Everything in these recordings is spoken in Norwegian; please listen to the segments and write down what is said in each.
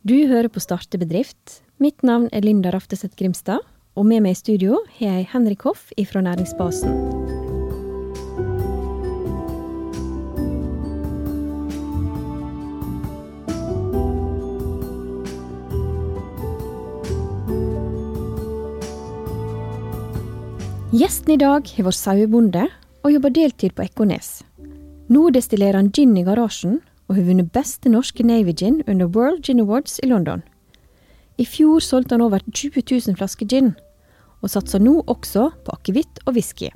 Du hører på Starte bedrift. Mitt navn er Linda Rafteseth Grimstad, og med meg i studio har jeg Henrik Hoff fra Næringsbasen. Gjesten i dag har vært sauebonde og jobber deltid på Ekornes. Nå destillerer han gin i garasjen, og har vunnet beste norske Navy Gin under World Gin Awards i London. I fjor solgte han over 20 000 flasker gin, og satser nå også på akevitt og whisky.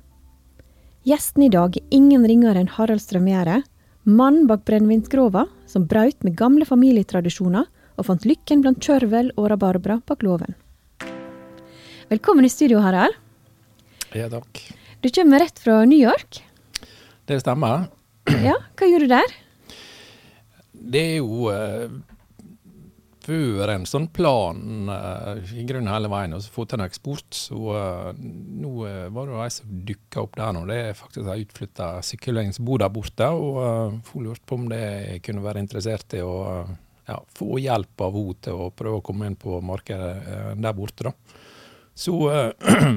Gjesten i dag er ingen ringere enn Harald Strømgjerde, mann bak brennevinsgrova som brøt med gamle familietradisjoner og fant lykken blant kjørvel og rabarbra bak låven. Velkommen i studio, Harald. Ja, takk. Du kommer rett fra New York. Det stemmer. Ja, Hva gjorde du der? Det er jo uh, før en sånn plan uh, i grunnen hele veien, og så få til en eksport. Så uh, nå var det ei som dukka opp der nå. Det er faktisk ei utflytta bor der borte. Og uh, hun lurte på om det kunne være interessert i å ja, få hjelp av henne til å prøve å komme inn på markedet der borte. da. Så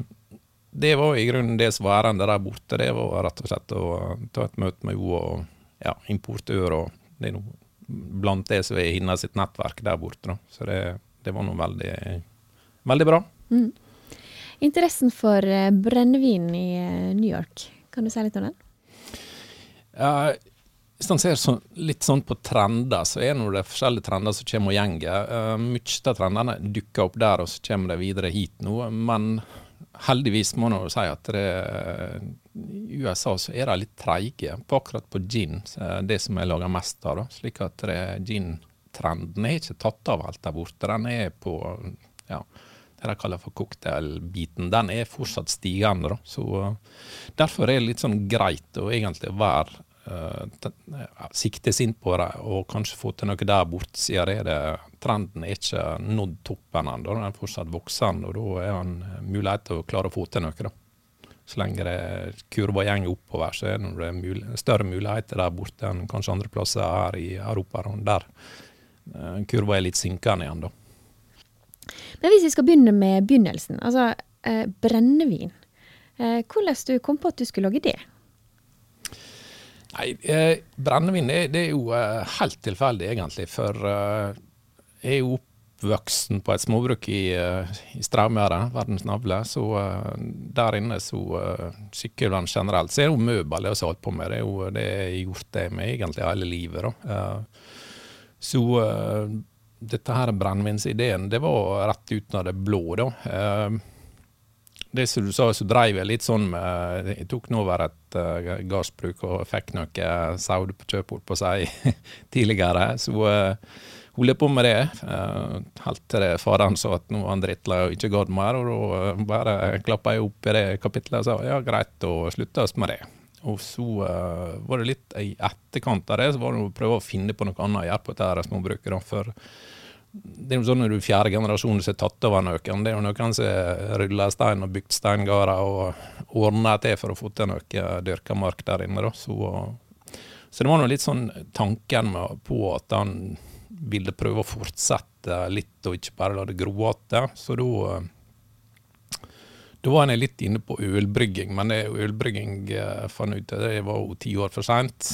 det var i grunnen det som var ærendet der borte. Det var rett og slett å ta et møte med henne og ja, importør. og det er noe blant det som er hennes sitt nettverk der borte. Da. Så det, det var noe veldig, veldig bra. Mm. Interessen for brennevin i New York, kan du si litt om den? Uh, hvis man ser så, litt sånn på trender, så er det forskjellige trender som kommer og gjenger. Uh, Mye av trendene dukker opp der, og så kommer de videre hit nå. Men heldigvis må man jo si at det, i USA så er de litt treige på akkurat på gin, det som jeg lager mest av. slik at gin-trenden er ikke tatt av helt der borte. Den er på ja, det de kaller for cocktailbiten. Den er fortsatt stigende. da, så Derfor er det litt sånn greit å egentlig være uh, siktes inn på det og kanskje få til noe der borte, siden det trenden er ikke nådd toppen ennå. Den er fortsatt voksende, og da er det en mulighet til å klare å få til noe. da. Så lenge det kurva går oppover, så er det mul større muligheter der borte enn kanskje andre plasser her i Europa, der uh, kurva er litt synkende igjen. da. Men hvis vi skal begynne med begynnelsen, altså eh, brennevin. Eh, hvordan du kom på at du skulle lage det? Nei, eh, Brennevin det, det, er jo eh, helt tilfeldig, egentlig. For eh, jeg er jo oppvoksen på et småbruk i, eh, i Straumgjerde, verdens navle. Så eh, der inne så uh, sykkelvann generelt. Så er det jo møbler jeg har holdt på med. Det er jo det jeg har gjort det med egentlig hele livet. da. så dette her brennevinsideen, det var rett ut av det blå, da det som du sa, så dreiv jeg litt sånn med Jeg tok nå over et uh, gardsbruk og fikk noe sauer på kjøp på seg tidligere. Så uh, holdt på med det helt til det faren sa at nå var han drittlei ikke gadd mer. Og da uh, bare klappa jeg opp i det kapitlet og sa ja, greit, og slutta oss med det. Og så uh, var det litt i etterkant av det, så var det å prøve å finne på noe annet å gjøre på dette småbruket. for det er jo sånn når du er fjerde generasjon som har tatt over noen. Det er jo noen som rulla stein og bygd steingarder og ordna til for å få til noe dyrka mark der inne. Så, så, det var nå litt sånn tanken på at han ville prøve å fortsette litt, og ikke bare la det gro igjen. Så da da var jeg litt inne på ølbrygging, men det ølbrygging eh, fant ut det var jo ti år for seint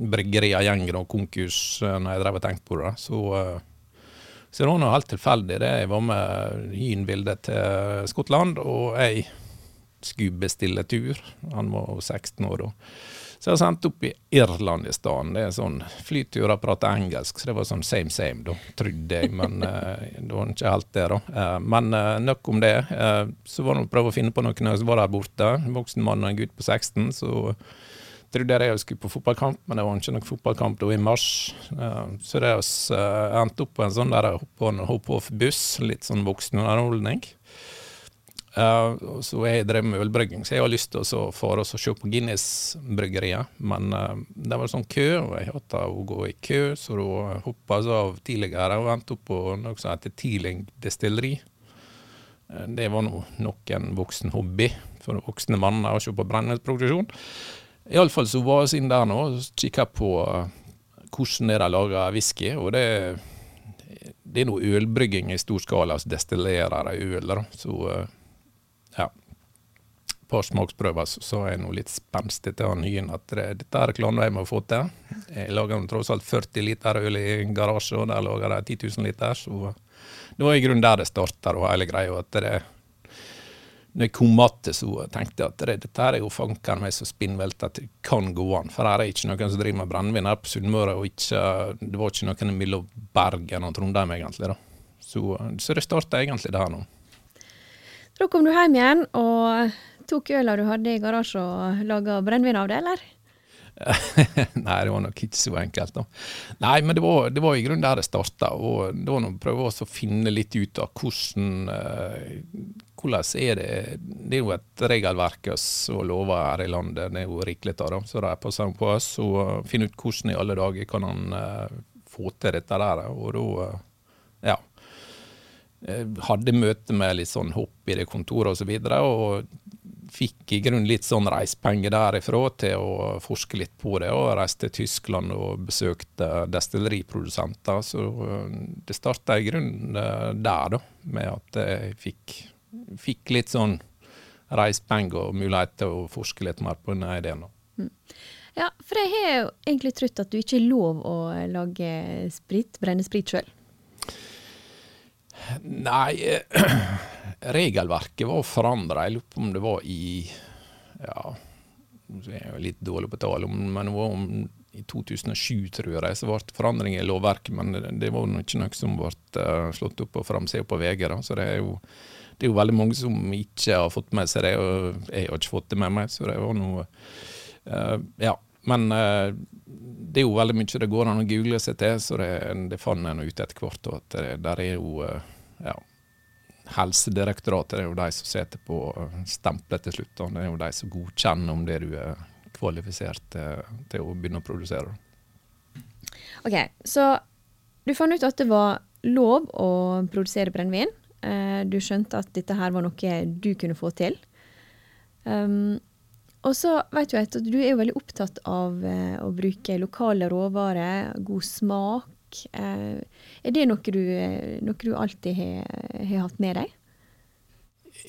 bryggeria-gjengen og konkurs eh, når jeg drev og tenkte på det. Så, eh, så det var noe helt tilfeldig. det. Jeg var med Hyn-Vilde til Skottland, og jeg skulle bestille tur. Han var 16 år da. Så jeg sendte opp i Irland i stedet. Det er sånn flyturer prater engelsk, så det var sånn same same, da, trodde jeg. Men uh, det var ikke helt det, da. Uh, men uh, nok om det. så var det å prøve å finne på noen som var der borte. Voksen mann og en gutt på 16. så trodde jeg jeg skulle på fotballkamp, men det var ikke noen fotballkamp da i mars. Så det uh, endte opp på en sånn der hopp-off-buss, litt sånn voksenunderholdning. Uh, så jeg drev med ølbrygging, så jeg har lyst til å fare og se på Guinness-bryggeriet. Men uh, det var sånn kø, og jeg hatet å gå i kø, så da hoppa jeg av tidligere og endte opp på noe som heter Tealing destilleri. Uh, det var nå nok en voksen hobby for voksne manner å se på brennevinsproduksjon. Iallfall så var vi inne der nå og kikka på hvordan de lager whisky. Og det det er noe ølbrygging i stor skala, altså destillerer de øl. Så. På smaksprøver så er jeg nå litt spenstig til å nye at det, dette er klarer jeg må få til. Jeg lager tross alt 40 liter øl i garasje, og der lager de 10 000 liter. Så det var i grunnen der det starta, hele greia. at det når jeg kom tilbake, så tenkte jeg at det, dette er jo fanken meg så spinnvilt at det kan gå an. For her er ikke noen som driver med brennevin her på Sunnmøre, og ikke, det var ikke noen mellom Bergen og Trondheim, egentlig. da. Så, så det starta egentlig der nå. Da kom du hjem igjen og tok øla du hadde i garasjen og laga brennevin av det, eller? Nei, det var nok ikke så enkelt. da. Nei, men det var, det var i grunnen der det starta. Det var å prøve å finne litt ut av hvordan, uh, hvordan er det Det er jo et regelverk og lover her i landet, det er jo rikelig av, så de er passende på oss Og finne ut hvordan i alle dager kan han uh, få til dette der. Og da, uh, ja hadde møte med litt sånn hopp i det kontoret osv. Og, så og fikk i grunnen litt sånn reisepenger derifra til å forske litt på det. Og reiste til Tyskland og besøkte destilleriprodusenter. Så eh, det starta i grunnen eh, der, da. Med at jeg fikk, fikk litt sånn reisepenger og mulighet til å forske litt mer på denne ideen. Mm. Ja, for jeg har jo egentlig trodd at du ikke er lov å lage sprit, brenne sprit sjøl. Nei, eh, regelverket var forandra. Jeg lurer på om det var i Ja, jeg er litt dårlig på tall, men det var om, i 2007, tror jeg, så ble det forandringer i lovverket. Men det, det var ikke noe som ble uh, slått opp på framsida på VG. Da. Så det er, jo, det er jo veldig mange som ikke har fått med seg det, og jeg har ikke fått det med meg. Så det var noe uh, Ja. Men uh, det er jo veldig mye det går an å google seg til, så det, det fant jeg ut etter hvert. Og at det, der er jo ja, Helsedirektoratet er jo de som setter på stempelet til slutt. Og det er jo de som godkjenner om det du er kvalifisert til, til å begynne å produsere. Ok, Så du fant ut at det var lov å produsere brennevin. Eh, du skjønte at dette her var noe du kunne få til. Um, og så vet du at du er jo veldig opptatt av eh, å bruke lokale råvarer, god smak Eh, er det noe du, noe du alltid har, hatt med deg?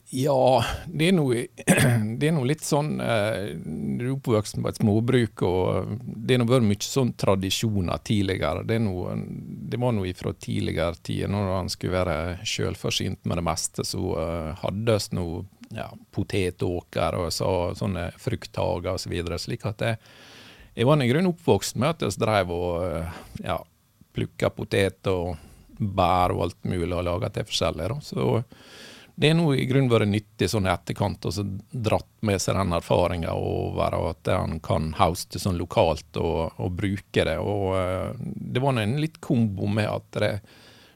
Ja, det er noe, det litt sånn eh, Du er oppvokst på et småbruk, og det har vært mye sånn tradisjoner tidligere. Det, noe, det var noe fra tidligere tider, når han skulle være selvforsynt med det meste, så uh, hadde vi noe ja, potetåker og så, sånne frukthager osså videre, slik at jeg, jeg var i grunnen oppvokst med at vi drev og ja, plukka poteter og bær og alt mulig og laga til forskjellig. Da. Så det er nå i grunnen vært nyttig sånn i etterkant å dratt med seg den erfaringa over at han kan hauste sånn lokalt og, og bruke det. Og uh, det var en litt kombo med at det,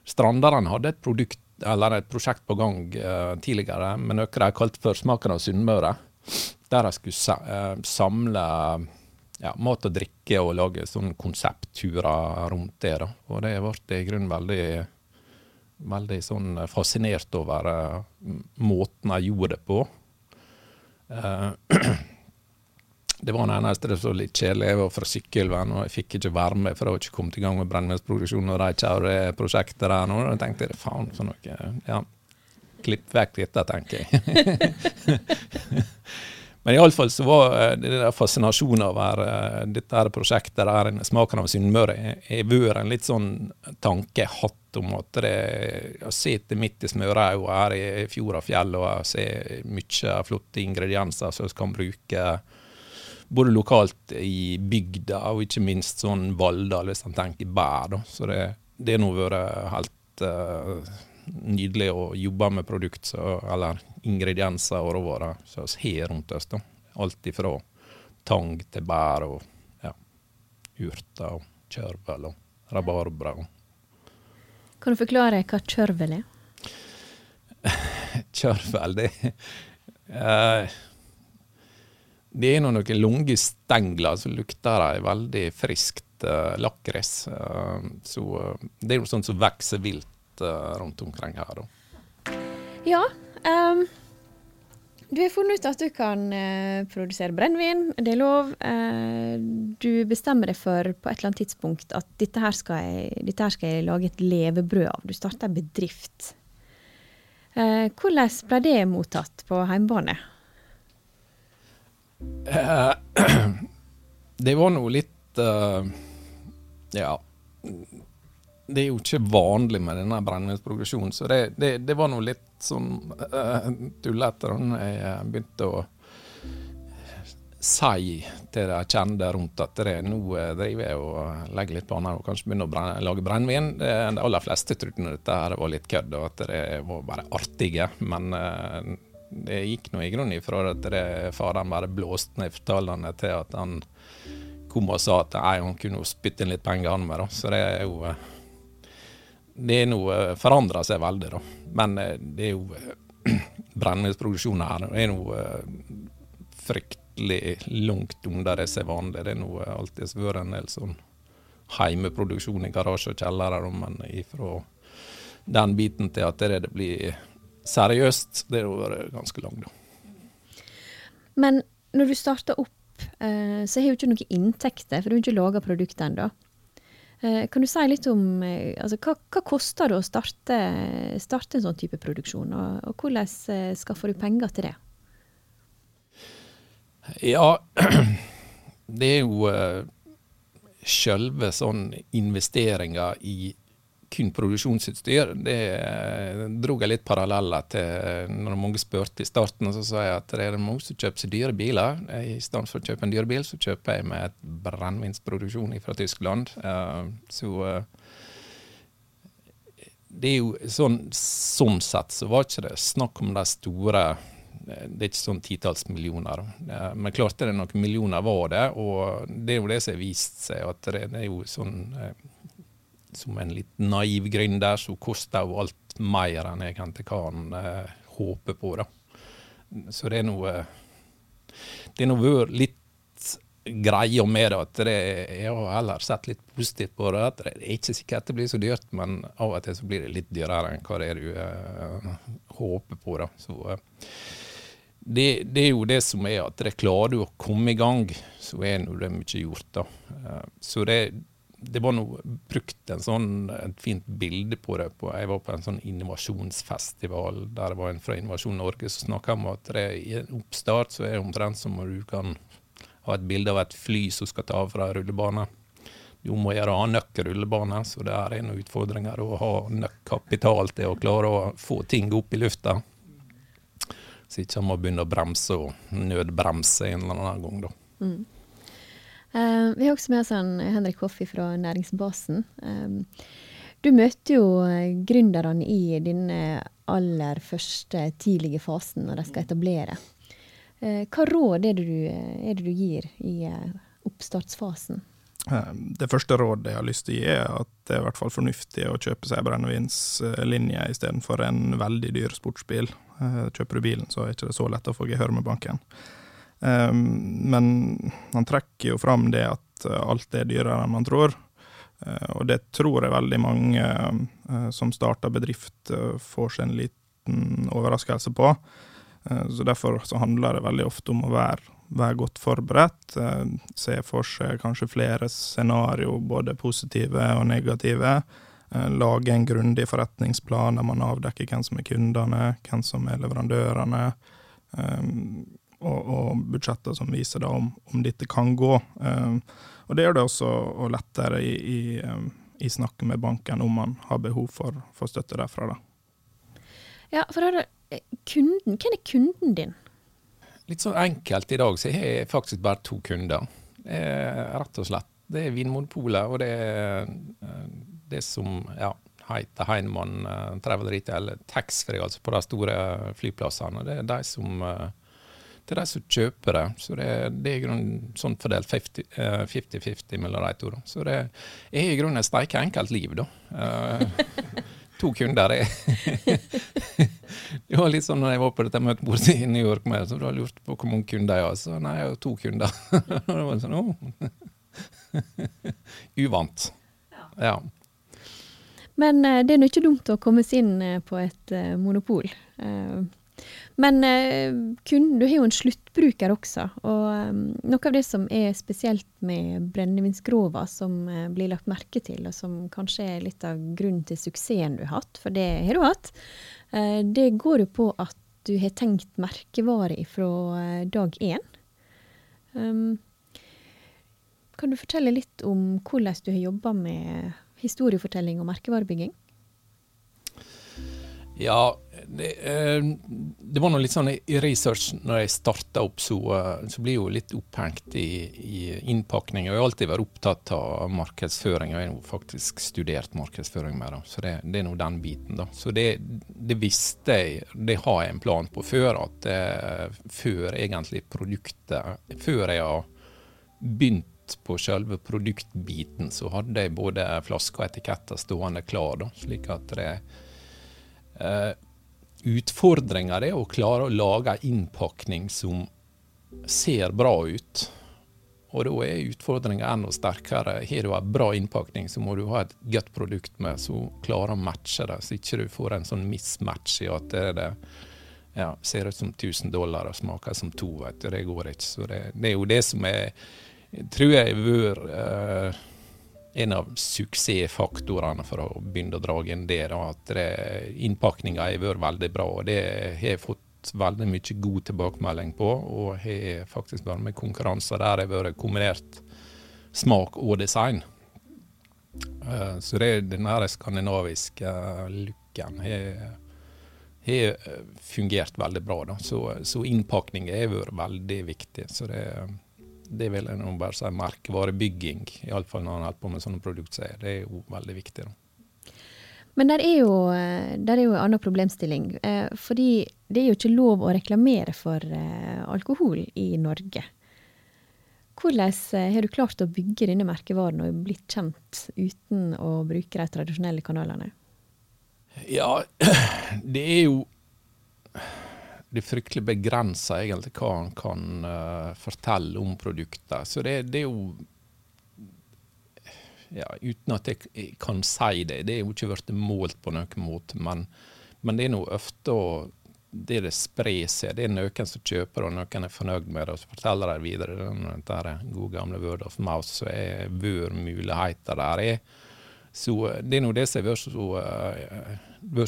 Stranderen hadde et produkt eller et prosjekt på gang uh, tidligere med noe de kalte for Smaken av Sunnmøre. Der de skulle uh, samle ja, mat og drikke og lage sånne konseptturer rundt det. da. Og det ble i grunnen veldig, veldig sånn fascinert over uh, måten jeg gjorde det på. Uh, det var den eneste det så litt kjedelig. Jeg var fra Sykkylven, og jeg fikk ikke være med, for jeg var ikke kommet i gang med brennevinsproduksjon og de kjære prosjektet der nå. Tenkte jeg faen for noe. Ja, klipp vekk dette, tenker jeg. Men iallfall så var eh, det der fascinasjonen over uh, dette her prosjektet der Smaken av Sunnmøre har vært en litt sånn tanke jeg hatt om at det, jeg sitter midt i smørauga her i fjord og fjell og ser mye flotte ingredienser som vi kan bruke både lokalt i bygda og ikke minst sånn Valldal, hvis en tenker bær. Da. Så det har nå vært helt uh, nydelig å jobbe med produkt, så, eller ingredienser og råvarer som vi har rundt oss. da. Alt ifra tang til bær og ja, urter og kjørvel og rabarbra. Kan du forklare hva kjørvel er? kjørvel, det uh, Det er noen lange stengler som lukter de veldig friskt uh, lakris. Uh, så det er jo sånt som vokser vilt rundt omkring her. Da. Ja. Um, Du har funnet ut at du kan uh, produsere brennevin, det er lov. Uh, du bestemmer deg for på et eller annet tidspunkt at dette her skal jeg, her skal jeg lage et levebrød av. Du starter en bedrift. Uh, hvordan ble det mottatt på hjemmebane? Eh, det var nå litt Ja det er jo ikke vanlig med denne brennevinsprogresjonen, så det, det, det var nå litt sånn uh, tullete da jeg begynte å si til de kjente rundt at det, nå driver jeg og legger litt baner og kanskje begynner å brenne, lage brennevin. De aller fleste trodde dette her var litt kødd, og at det var bare artige. Men det gikk nå i grunnen ifra at det faren bare blåste ned fortalene til at han kom og sa at han kunne spytte inn litt penger, han med. Da. Så det er jo det er noe eh, forandra seg veldig, da. Men eh, det er jo eh, brennevinsproduksjonen her er noe fryktelig langt under det som er vanlig. Det er noe alltid vært en del sånn heimeproduksjon i garasje og kjellere, men ifra den biten til at det blir seriøst, det har vært ganske langt, da. Men når du starter opp, så har du ikke noen inntekter, for du har ikke laga produktet ennå. Eh, kan du si litt om eh, altså, hva, hva koster det å starte, starte, en sånn type produksjon, og, og hvordan eh, skaffer du penger til det? Ja, det er jo selve sånn investeringa i kun produksjonsutstyr, det eh, dro jeg litt paralleller til når mange spurte i starten. Så sa jeg at det er mange som kjøper seg dyre biler. I stedet for å kjøpe en dyr bil, så kjøper jeg med et brennevinsproduksjon fra Tyskland. Eh, så eh, det er jo sånn, sånn sett så var ikke det snakk om de store det er ikke sånn titalls millioner. Men klart det er noen millioner var det, og det er jo det som har vist seg at det er jo sånn som en litt naiv gründer, så koster jo alt mer enn jeg kan eh, håpe på. da. Så det er noe Det er noe litt greia med det. at det, Jeg har heller sett litt positivt på det. at Det er ikke sikkert det blir så dyrt, men av og til så blir det litt dyrere enn hva det er du eh, håper på. da. Så Eh, det, det, er jo det som er at det klarer du å komme i gang, så er det mye gjort. da. Så det, det var noe brukt en sånn, et fint bilde på det. På, jeg var på en sånn innovasjonsfestival der det var en fra Innovasjon Norge som snakka om at det, i en oppstart så er det omtrent som om du kan ha et bilde av et fly som skal ta av fra en rullebane. Du må gjøre annen rullebane, så det er noen utfordringer å ha nok kapital til å klare å få ting opp i lufta. Så ikke man begynne å bremse og nødbremse en eller annen gang, da. Mm. Uh, vi har også med oss en Henrik Hoffi fra Næringsbasen. Um, du møter jo eh, gründerne i denne aller første tidlige fasen når de skal etablere. Hva råd er det, du, er det du gir i oppstartsfasen? Det første rådet jeg har lyst til å gi, er at det er i hvert fall fornuftig å kjøpe seg brennevinslinje istedenfor en veldig dyr sportsbil. Kjøper du bilen, så er det ikke så lett å få gehør med banken. Ehm, men han trekker jo fram det at eh, alt er dyrere enn man tror. Eh, og det tror jeg veldig mange eh, som starter bedrift, får seg en liten overraskelse på. Så Derfor så handler det veldig ofte om å være, være godt forberedt. Se for seg kanskje flere scenario, både positive og negative. Lage en grundig forretningsplan der man avdekker hvem som er kundene, hvem som er leverandørene. Ehm, og, og budsjetter som viser da om, om dette kan gå. Um, og det gjør det også lettere i, i, um, i, snakket med banken om man har behov for, for støtte derfra. Da. Ja, for da, kunden, Hvem er kunden din? Litt sånn enkelt i dag, så jeg har faktisk bare to kunder. rett og slett. Det er Vinmonopolet, og det er eh, det som ja, heter Heinemann uh, Travel Retail Taxfree, altså på de store flyplassene. Det er de som til de som kjøper det. Så det, det er i grunnen sånn fordelt 50-50 eh, mellom de to. Da. Så det er i grunnen et steike enkelt liv, da. Uh, to kunder er Det var litt sånn når jeg var på dette møtet borte i New York med så du har lurt på hvor mange kunder jeg har. Så nei, jeg har to kunder. det var sånn, oh. Uvant. Ja. Men uh, det er nå ikke dumt å komme seg inn på et uh, monopol. Men eh, kunden, du har jo en sluttbruker også. Og um, noe av det som er spesielt med brennevinsgrova, som uh, blir lagt merke til, og som kanskje er litt av grunnen til suksessen du har hatt, for det har du hatt, det går jo på at du har tenkt merkevare fra dag én. Um, kan du fortelle litt om hvordan du har jobba med historiefortelling og merkevarebygging? Ja, det, eh, det var noe litt sånn i research når jeg starta opp, så, eh, så blir jeg jo litt opphengt i, i innpakning. Jeg har alltid vært opptatt av markedsføring, og jeg har faktisk studert markedsføring med det. Så det, det er nå den biten, da. Så det, det, visste jeg, det har jeg en plan på før, at eh, før egentlig produktet Før jeg har begynt på selve produktbiten, så hadde jeg både flasker og etiketter stående klar, da, slik at det Uh, Utfordringa er å klare å lage en innpakning som ser bra ut. Og da er utfordringa enda sterkere. Har du en bra innpakning, så må du ha et godt produkt med som klarer å matche det, så ikke du får en sånn mismatch i at det, det ja, ser ut som 1000 dollar og smaker som to. Vet du. Det går ikke. Så det, det er jo det som er tror jeg har vært uh, en av suksessfaktorene for å begynne å dra inn det, da, at innpakninga har vært veldig bra. og Det har jeg fått veldig mye god tilbakemelding på, og har faktisk vært med konkurranser der jeg har vært kombinert smak og design. Uh, så det er den skandinaviske uh, looken har, har fungert veldig bra. Da. Så, så innpakning har vært veldig viktig. så det det vil jeg nå bare si merkevarebygging, iallfall når en holder på med sånne produkter. Det er jo veldig viktig. Da. Men der er, jo, der er jo en annen problemstilling. Eh, fordi det er jo ikke lov å reklamere for eh, alkohol i Norge. Hvordan eh, har du klart å bygge denne merkevaren og blitt kjent uten å bruke de tradisjonelle kanalene? Ja, det er jo det er fryktelig begrensa egentlig hva han kan uh, fortelle om produktet. Så det, det er jo ja, Uten at jeg kan si det, det er jo ikke blitt målt på noen måte, men, men det er nå ofte det det sprer seg. Det er noen som kjøper og noen er fornøyd med det, og så forteller de videre. Dette gode gamle word of mouth, så er vør muligheter der er. Så det er nå det som har vært så,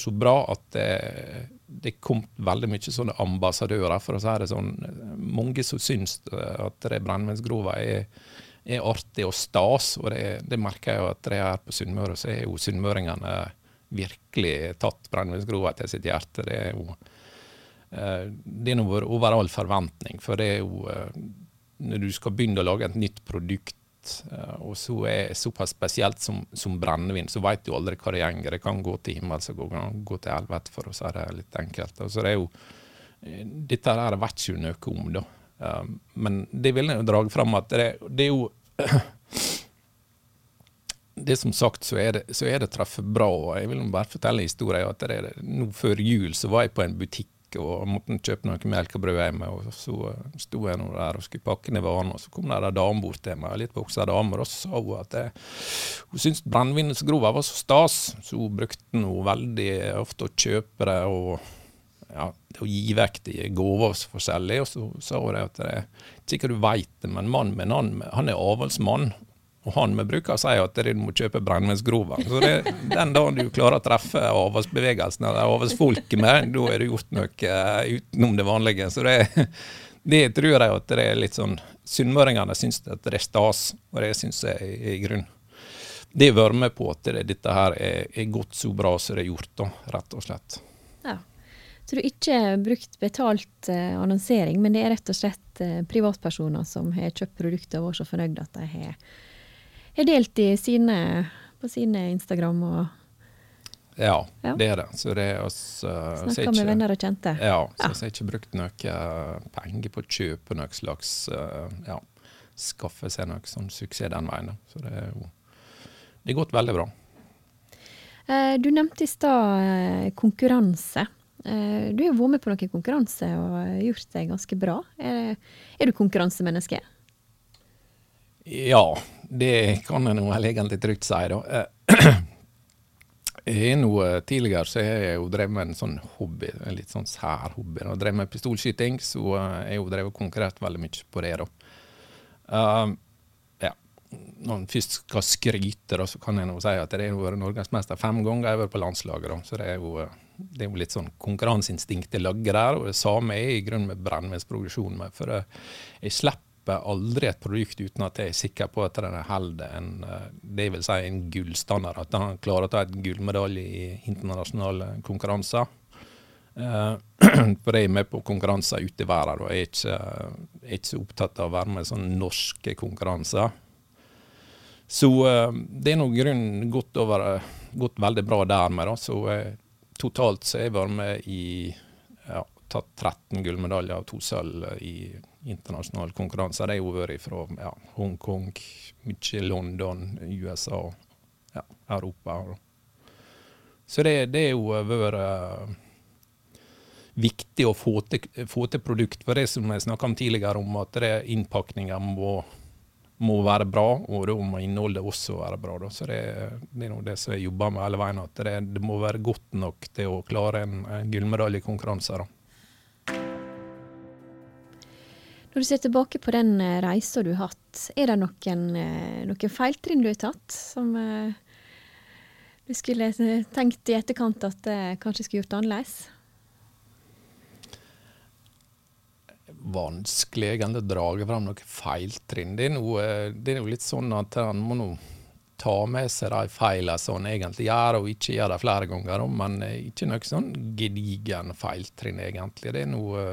uh, bra, at det, det kom veldig mye sånne ambassadører, for å si det sånn. Mange som syns at det brennevinsgrova er, er, artig og stas, og det, det merker jeg jo at det er på Sunnmøre. Så er jo sunnmøringene virkelig tatt brennevinsgrova til sitt hjerte. Det er jo eh, det er over all forventning, for det er jo eh, Når du skal begynne å lage et nytt produkt Eh, og så er såpass spesielt som, som brennevin, så veit du aldri hva det gjenger. Det kan gå til himmels og gå, til helvete, for å si det litt enkelt. Altså, det er jo, eh, dette her vet ikke noe om, da. Um, men det vil jeg jo dra fram at det, det er jo det som sagt, så er det, så er det truffet bra. og Jeg vil bare fortelle historien. at det, Nå før jul så var jeg på en butikk og måtte kjøpe noe melk og brød hjemme. og Så uh, sto jeg nå der og skulle pakke ned varene, og så kom det ei dame bort til meg, litt voksa dame, og så sa hun at jeg, hun syntes brennevinsgrova var så stas, så hun brukte den veldig ofte å kjøpe det og ja, å gi vekk de gaver forskjellig. Og så sa hun at det, ikke du veit det, men mannen min han, han er avlsmann, og han vi bruker å si at du må kjøpe brennevinsgrova. Så det, den dagen du klarer å treffe avholdsbevegelsen eller avholdsfolket med, da er du gjort noe uh, utenom det vanlige. Så det, det tror jeg at det er litt sånn Sunnmøringene syns at det er stas, og det syns jeg er i grunn. Det har vært med på at det, dette her er, er, gått så bra som det er gjort, da, rett og slett. Ja. Så du har ikke brukt betalt eh, annonsering, men det er rett og slett eh, privatpersoner som har kjøpt produkter og vært så fornøyd at de har har delt i sine, på sine Instagram og ja, ja, det er det. Så det er oss, uh, Snakka med venner og kjente? Ja, så ja. jeg har ikke brukt noe uh, penger på å kjøpe noe slags uh, ja, Skaffe seg noe sånn suksess den veien. Så det er jo Det har gått veldig bra. Uh, du nevnte i stad konkurranse. Du har vært med på noen konkurranse og gjort det ganske bra. Er, er du konkurransemenneske? Ja, det kan nå vel egentlig trygt si, da. Eh, Jeg er noe, Tidligere så har jeg jo drevet med en sånn hobby, en litt sånn sær hobby. Jeg drev med pistolskyting, så jeg har jo drevet konkurrert veldig mye på det. da. Uh, ja. Når en først skal skryte, da, så kan jeg nå si at jeg har vært norgesmester fem ganger. Jeg har vært på landslaget, da. så det er jo, det er jo litt sånn konkurranseinstinkt ligger der. Og det samme er i grunnen med brennevinsproduksjonen. For jeg slipper aldri et produkt uten at jeg er sikker på at den holder en, eh, si en gullstandard. At han klarer å ta en gullmedalje i internasjonale konkurranser. Uh, for jeg er med på konkurranser ute i verden, og jeg er ikke, jeg er ikke opptatt av å være med i sånne norske konkurranser. Så uh, det er nå grunnen gått, over, gått veldig bra der med. Da. Så totalt så har jeg vært med i ja, tatt 13 gullmedaljer og to sølv i internasjonale konkurranser. Det har vært fra ja, Hongkong, mye London, USA ja, Europa. Så det, det er jo vært uh, viktig å få til, få til, produkt. For det som jeg snakka om tidligere, om at innpakninga må, må, være bra, og da må innholdet også være bra. Da. Så det, det er noe det som jeg jobber med hele veien, at det, det, må være godt nok til å klare en, en gullmedaljekonkurranse. Når du ser tilbake på den eh, reisa du har hatt, er det noen, eh, noen feiltrinn du har tatt som eh, du skulle tenkt i etterkant at det kanskje skulle gjort annerledes? Vanskelig egentlig å dra fram noen feiltrinn. Det er, noe, det er jo litt sånn at man må nå ta med seg de feilene som man egentlig gjør, og ikke gjøre det flere ganger. Men ikke noe sånn gedigen feiltrinn, egentlig. Det er noe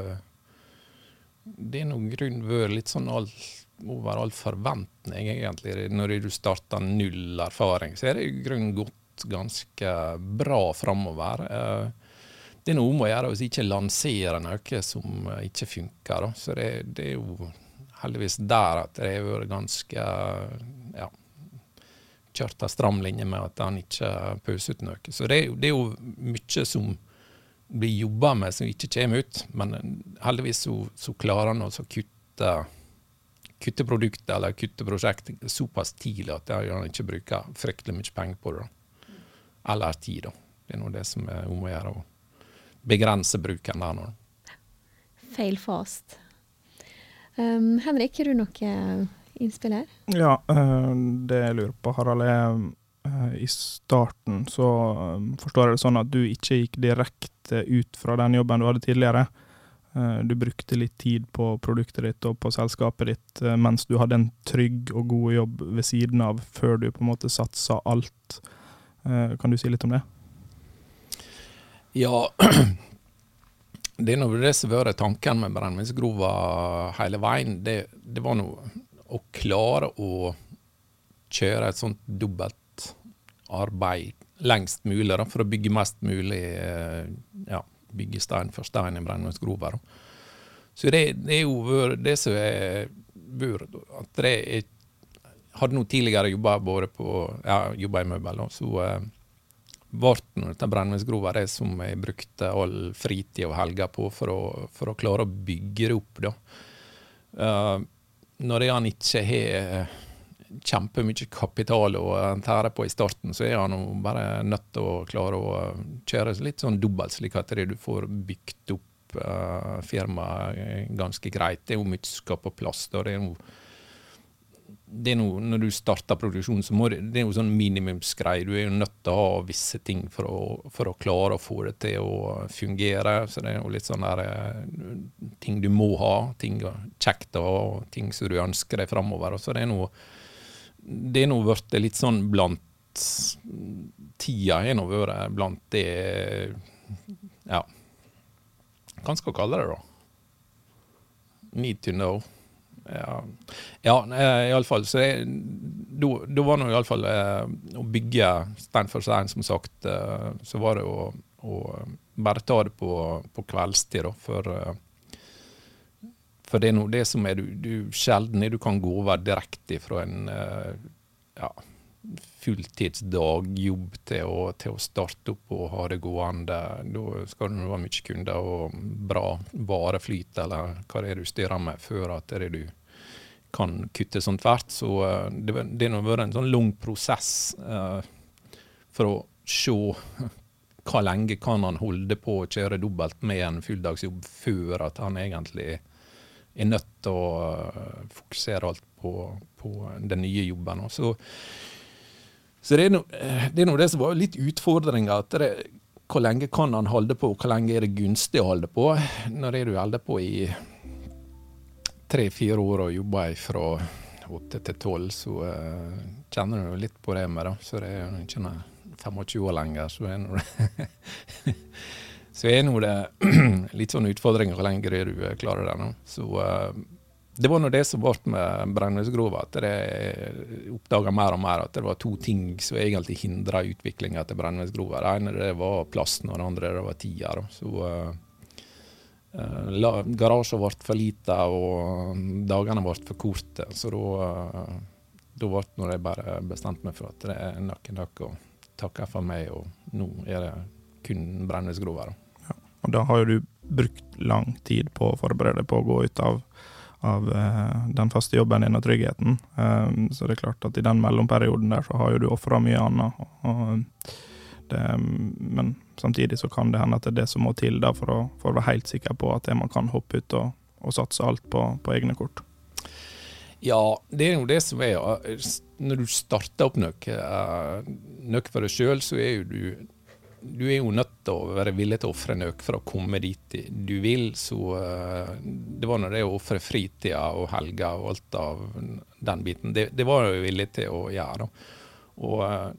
det er noe grunn vært litt sånn all, over all forventning, egentlig. Når du starter null erfaring, så er det i grunnen gått ganske bra framover. Eh, det er noe om å gjøre å ikke lansere noe som ikke funker. Da. Så det, det, er jo heldigvis der at det har vært ganske ja, kjørt en stram linje med at han ikke pøser ut noe. Så det, det er jo mye som blir jobba med som ikke kommer ut. Men heldigvis så, så klarer han å kutte, kutte produktet eller kutte prosjektet såpass tidlig at han ikke bruker fryktelig mye penger på det. Eller tid, da. Det er nå det som er om å gjøre. Å begrense bruken der nå. Fail fast. Um, Henrik, har du noe innspill her? Ja, uh, det jeg lurer på, Harald, er uh, i starten så um, forstår jeg det sånn at du ikke gikk direkte ut fra den jobben du hadde tidligere. Eh, du brukte litt tid på produktet ditt og på selskapet ditt eh, mens du hadde en trygg og god jobb ved siden av, før du på en måte satsa alt. Eh, kan du si litt om det? Ja, det er nå det som har vært tanken med Brennevinsgrova hele veien. Det, det var nå å klare å kjøre et sånt dobbelt arbeid lengst mulig da, for å bygge mest mulig eh, ja, bygge stein for stein i Brennnesgrova. Så det, det, er jo det som er vært at det er, Hadde nå tidligere jobba ja, i møbel, så ble dette Brennnesgrova det som jeg brukte all fritid og helger på for å, for å, klare å bygge det opp. da. Uh, når han ikke har kjempemye kapital å tære på i starten, så er han bare nødt til å klare å kjøre litt sånn dobbelt, slik at du får bygd opp uh, firmaet ganske greit. Det er jo mye skal på plass. Da. Det er jo det er noe, når du starter produksjon, så må det, det er jo sånn minimumsgreie. Du er jo nødt til å ha visse ting for å, for å, klare å få det til å fungere. Så det er jo litt sånn der eh, ting du må ha, ting kjekt å ha, ting som du ønsker deg framover. Så det er noe det er nå blitt litt sånn blant Tida har nå vært blant det Ja, hva skal vi kalle det, da? Need to know. Ja, ja iallfall. Så da var det iallfall eh, å bygge stein for stein, som sagt. Eh, så var det å, å bare ta det på, på kveldstid, da. For eh, for det er noe det som er du, du sjelden du kan gå over direkte fra en uh, ja, fulltidsdagjobb til å, til å starte opp og ha det gående. Da skal det være mye kunder og bra vareflyt, eller hva det er du styrer med, før at det er du kan kutte sånn tvert. Så uh, det, det har vært en sånn lang prosess uh, for å se hva lenge kan han holde på å kjøre dobbelt med en fulldagsjobb før at han egentlig er nødt til å eh, fokusere alt på, på den nye jobben. Så, så det er det, er noe det som var litt utfordringa. Hvor lenge kan han holde på, hvor lenge er det gunstig å holde på? Når er du holder på i tre-fire år og jobber fra åtte til tolv, så uh, kjenner du litt på det med det. Så det er ikke 25 år lenger, så er nå det Så er nå det litt sånn utfordringer hvor lenge du klarer det. nå. Så uh, det var nå det som ble med Brennøysgrova, at jeg oppdaga mer og mer at det var to ting som egentlig hindra utviklinga til Brennøysgrova. Det ene det var plassen, og det andre det var tida. Så uh, garasjen ble for liten, og dagene ble for korte. Så da, uh, ble jeg bare bestemt meg for at det er nok en dag å takke for meg, og nå er det kun Brennnesgrova. Og da har jo du brukt lang tid på å forberede på å gå ut av, av uh, den faste jobben din og tryggheten. Um, så det er klart at i den mellomperioden der så har jo du ofra mye annet. Og, det, men samtidig så kan det hende at det er det som må til da for å, for å være helt sikker på at man kan hoppe ut og, og satse alt på, på egne kort. Ja, det er jo det som er Når du starter opp noe, noe for deg sjøl, så er jo du du er jo nødt til å være villig til å ofre noe for å komme dit du vil. Så uh, det var nå det å ofre fritida og helga og alt av den biten. Det, det var jeg villig til å gjøre. Og uh,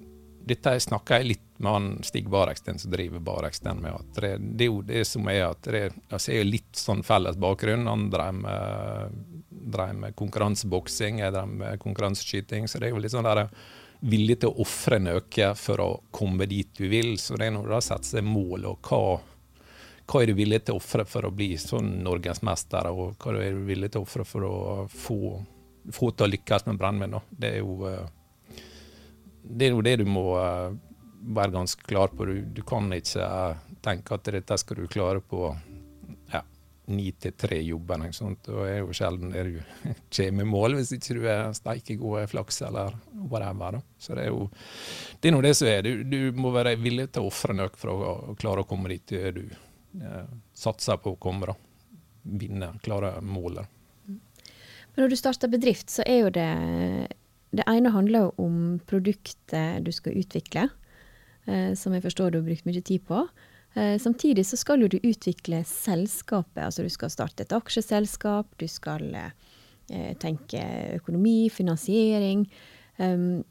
dette snakka jeg litt med han Stig Bareksten som driver Bareksten med. at det, det, er jo det som er at det, altså er litt sånn felles bakgrunn. Han drev med, med konkurranseboksing, jeg drev med konkurranseskyting. Så det er jo litt sånn der villig til å ofre noe for å komme dit du vil. Så det er når du har satt seg mål, og hva, hva er du villig til å ofre for å bli sånn norgesmester, og hva er du villig til å ofre for å få, få til å lykkes med brannmenn. Det eh, det er jo det du må uh, være ganske klar på. Du, du kan ikke tenke at dette skal du klare på ni til tre og er jo sjelden det du kommer i mål, hvis ikke du er steike god flaks eller whatever. Da. Så det er jo det er noe det som er. Du, du må være villig til å ofre noe for å, å, klare å komme dit du eh, satser på å komme. da. Vinne, klare målet. Men når du starter bedrift, så er jo det det ene handler om produktet du skal utvikle, eh, som jeg forstår du har brukt mye tid på. Eh, samtidig så skal du utvikle selskapet. Altså du skal starte et aksjeselskap, du skal eh, tenke økonomi, finansiering. Um,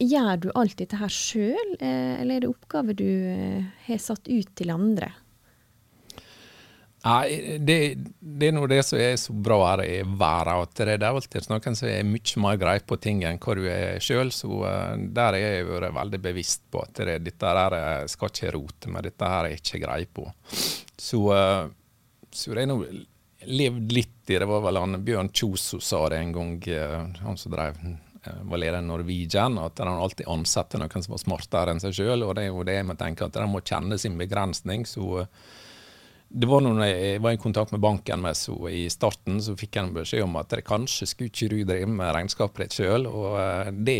gjør du alt dette her sjøl, eh, eller er det oppgaver du har satt ut til andre? Nei, det, det, er noe det som er så bra her i verden, at det er alltid noen som er mye mer grei på ting enn hva du er sjøl. Så uh, der er jeg vært veldig bevisst på at det, dette her uh, skal ikke rote med, dette her er ikke grei på. Så, uh, så det er nå levd litt i Det var vel han Bjørn Kjos som sa det en gang, han som drev var leder i Norwegian, at han alltid ansatte noen som var smartere enn seg sjøl. Og det er jo det vi tenker, at de må kjenne sin begrensning. så det var når jeg var i kontakt med banken med så i starten, så fikk jeg beskjed om at det kanskje skulle ikke du drive med regnskapet ditt sjøl. Og eh, det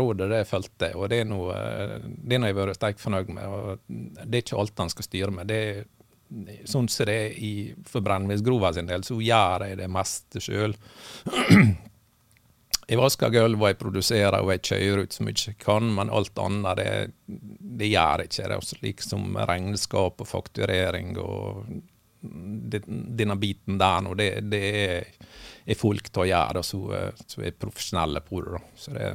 rådet det fulgte og det er noe, eh, det har jeg vært sterkt fornøyd med. og Det er ikke alt han skal styre med. det Sånn som det er i, for brennevinsgrova sin del, så gjør jeg det meste sjøl. Jeg vasker gulv, og jeg produserer og jeg kjører ut så mye jeg kan, men alt annet det, det gjør jeg ikke. Det er også liksom regnskap og fakturering og denne biten der nå, det, det er, er, folk til å gjøre, som er profesjonelle på det. Da. Så det,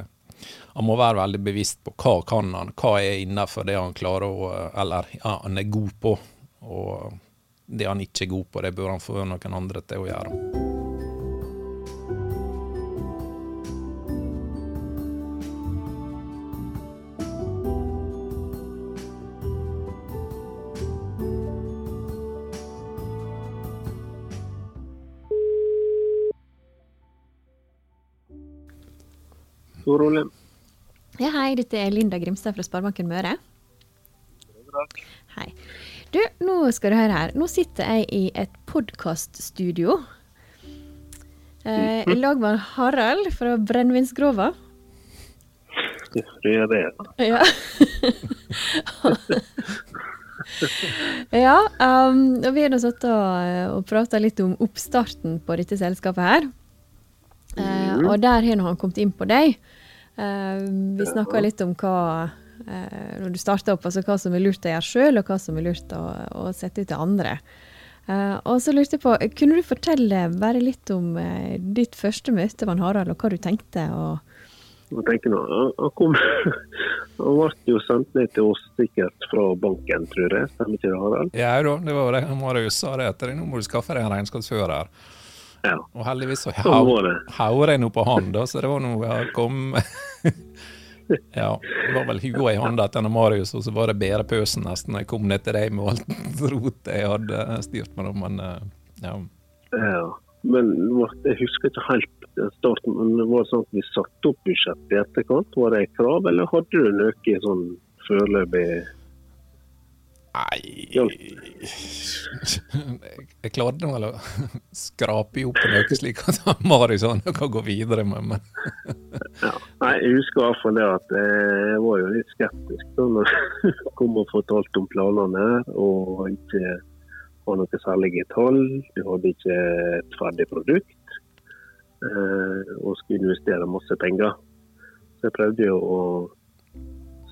han må være veldig bevisst på hva kan han, hva er innenfor det han klarer å, eller ja, han er god på. Og det han ikke er god på, det bør han få noen andre til å gjøre. Tor Ole. Ja, hei, dette er Linda Grimstad fra Sparebanken Møre. Hei. Du, nå skal du høre her. Nå sitter jeg i et podkaststudio. Eh, I lag med Harald fra Brennevinsgrova. Det er det? Ja. ja, um, og vi har nå satt og, og prata litt om oppstarten på dette selskapet her. Uh, og der har han kommet inn på deg. Uh, vi snakka litt om hva uh, når du starta opp, altså hva som er lurt å gjøre sjøl, og hva som er lurt å, å sette ut til andre. og så lurte jeg på, Kunne du fortelle bare litt om ditt første møte med Harald, og hva du tenkte? og jeg tenker nå, Han kom, han ble jo sendt ned til oss sikkert fra banken, tror jeg. Stemmer ikke det, Harald? Ja da, det var det Marius sa det etter. Nå må du skaffe deg en regnskapsfører. Ja. Og heldigvis så hauer jeg nå på han, da, så det var noe jeg kom Ja, det var vel hua i hånda til Marius, og så var det bedre pøsen nesten jeg kom ned til deg med alt rotet jeg hadde styrt med. Men eh, ja. ja. Men jeg husker ikke helt starten, men det var sånn at vi satte opp budsjettet i etterkant? Var det et krav, eller hadde du noe sånn foreløpig Nei Jeg klarte vel å skrape ihop noe slik at Marius har noe å gå videre med, men ja. Nei, Jeg husker i hvert fall det at jeg var jo litt skeptisk da når jeg kom og fortalte om planene, og ikke var noe særlige tall. Du hadde ikke et ferdig produkt. Eh, og skulle investere masse penger. Så jeg prøvde jo å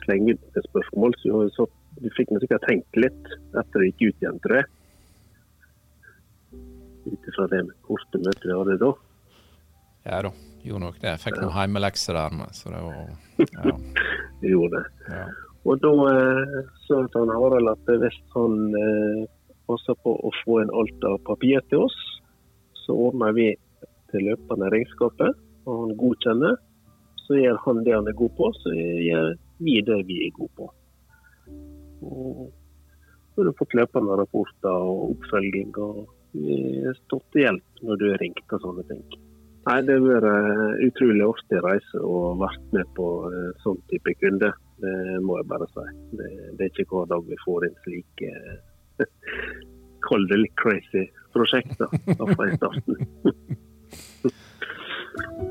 slenge ut et spørsmål. Så du fikk sikkert tenkt litt etter det gikk ut igjen, tror jeg. Ut ifra det korte møtet vi hadde da. Ja da, gjorde nok det. Jeg fikk ja. noen hjemmelekser der med, så det var ja. gjorde det. Ja. Og da eh, sa han Harald at hvis han eh, passer på å få en alt av papir til oss, så ordner vi til løpende regnskapet, og han godkjenner, så gjør han det han er god på, så gjør vi det vi er gode på. Og så har du fått løpende rapporter og oppfølging, og stått til hjelp når du har ringt og sånne ting. Nei, Det har vært utrolig artig reise å vært med på sånn type kunde. Det må jeg bare si. Det, det er ikke hver dag vi får inn slike Kall litt crazy prosjekter, i starten.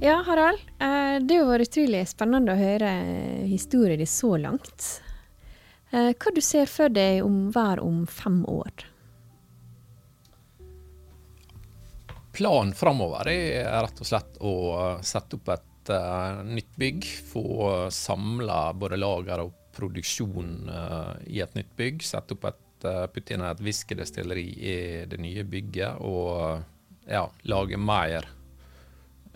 Ja, Harald. Eh, det har vært utrolig spennende å høre historien din så langt. Eh, hva du ser for deg om hver om fem år? Planen framover er rett og slett å sette opp et nytt bygg. Få samla både lager og produksjon i et nytt bygg. Sette opp et, Putte inn et whiskydestilleri i det nye bygget og ja, lage mer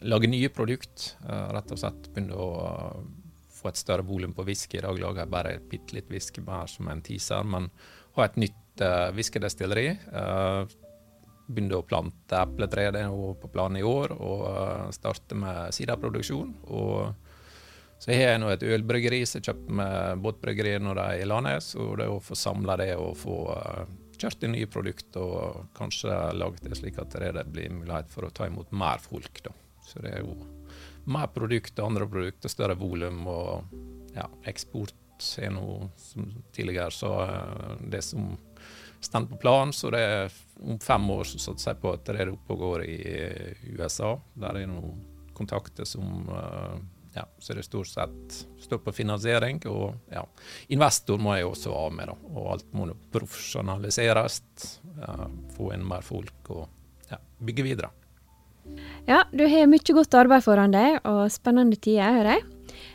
Lage nye produkt. rett og slett begynne å få et større volum på whisky. I dag lager jeg bare bitte litt whisky mer som en teaser, men ha et nytt whiskydestilleri. Begynne å plante epletre. Det er på planen i år. Og starte med siderproduksjon. Og så har jeg et ølbryggeri som jeg kjøpte med båtbryggeriet når de er i landet. Og det er å få samla det og få kjørt inn nye produkter og kanskje laget det slik at det blir mulighet for å ta imot mer folk. da. Så det er jo mer produkter, andre produkter, større volum og ja, eksport er nå som tidligere så uh, det som står på planen. Så det er om fem år så satser jeg på at det er oppe og går i USA. Der er noen kontakter som uh, ja, så det stort sett står på finansiering. Og ja, investor må jeg også ha med, da. Og alt må profesjonaliseres. Ja, få inn mer folk og ja, bygge videre. Ja, du har mye godt arbeid foran deg og spennende tider, hører jeg.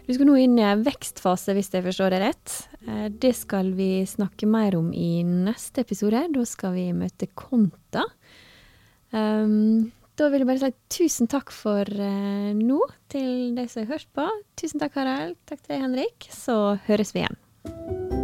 Du skal nå inn i en vekstfase, hvis jeg forstår det rett. Eh, det skal vi snakke mer om i neste episode. Da skal vi møte Konta. Um, da vil jeg bare si tusen takk for uh, nå til de som har hørt på. Tusen takk, Harald. Takk til deg, Henrik. Så høres vi igjen.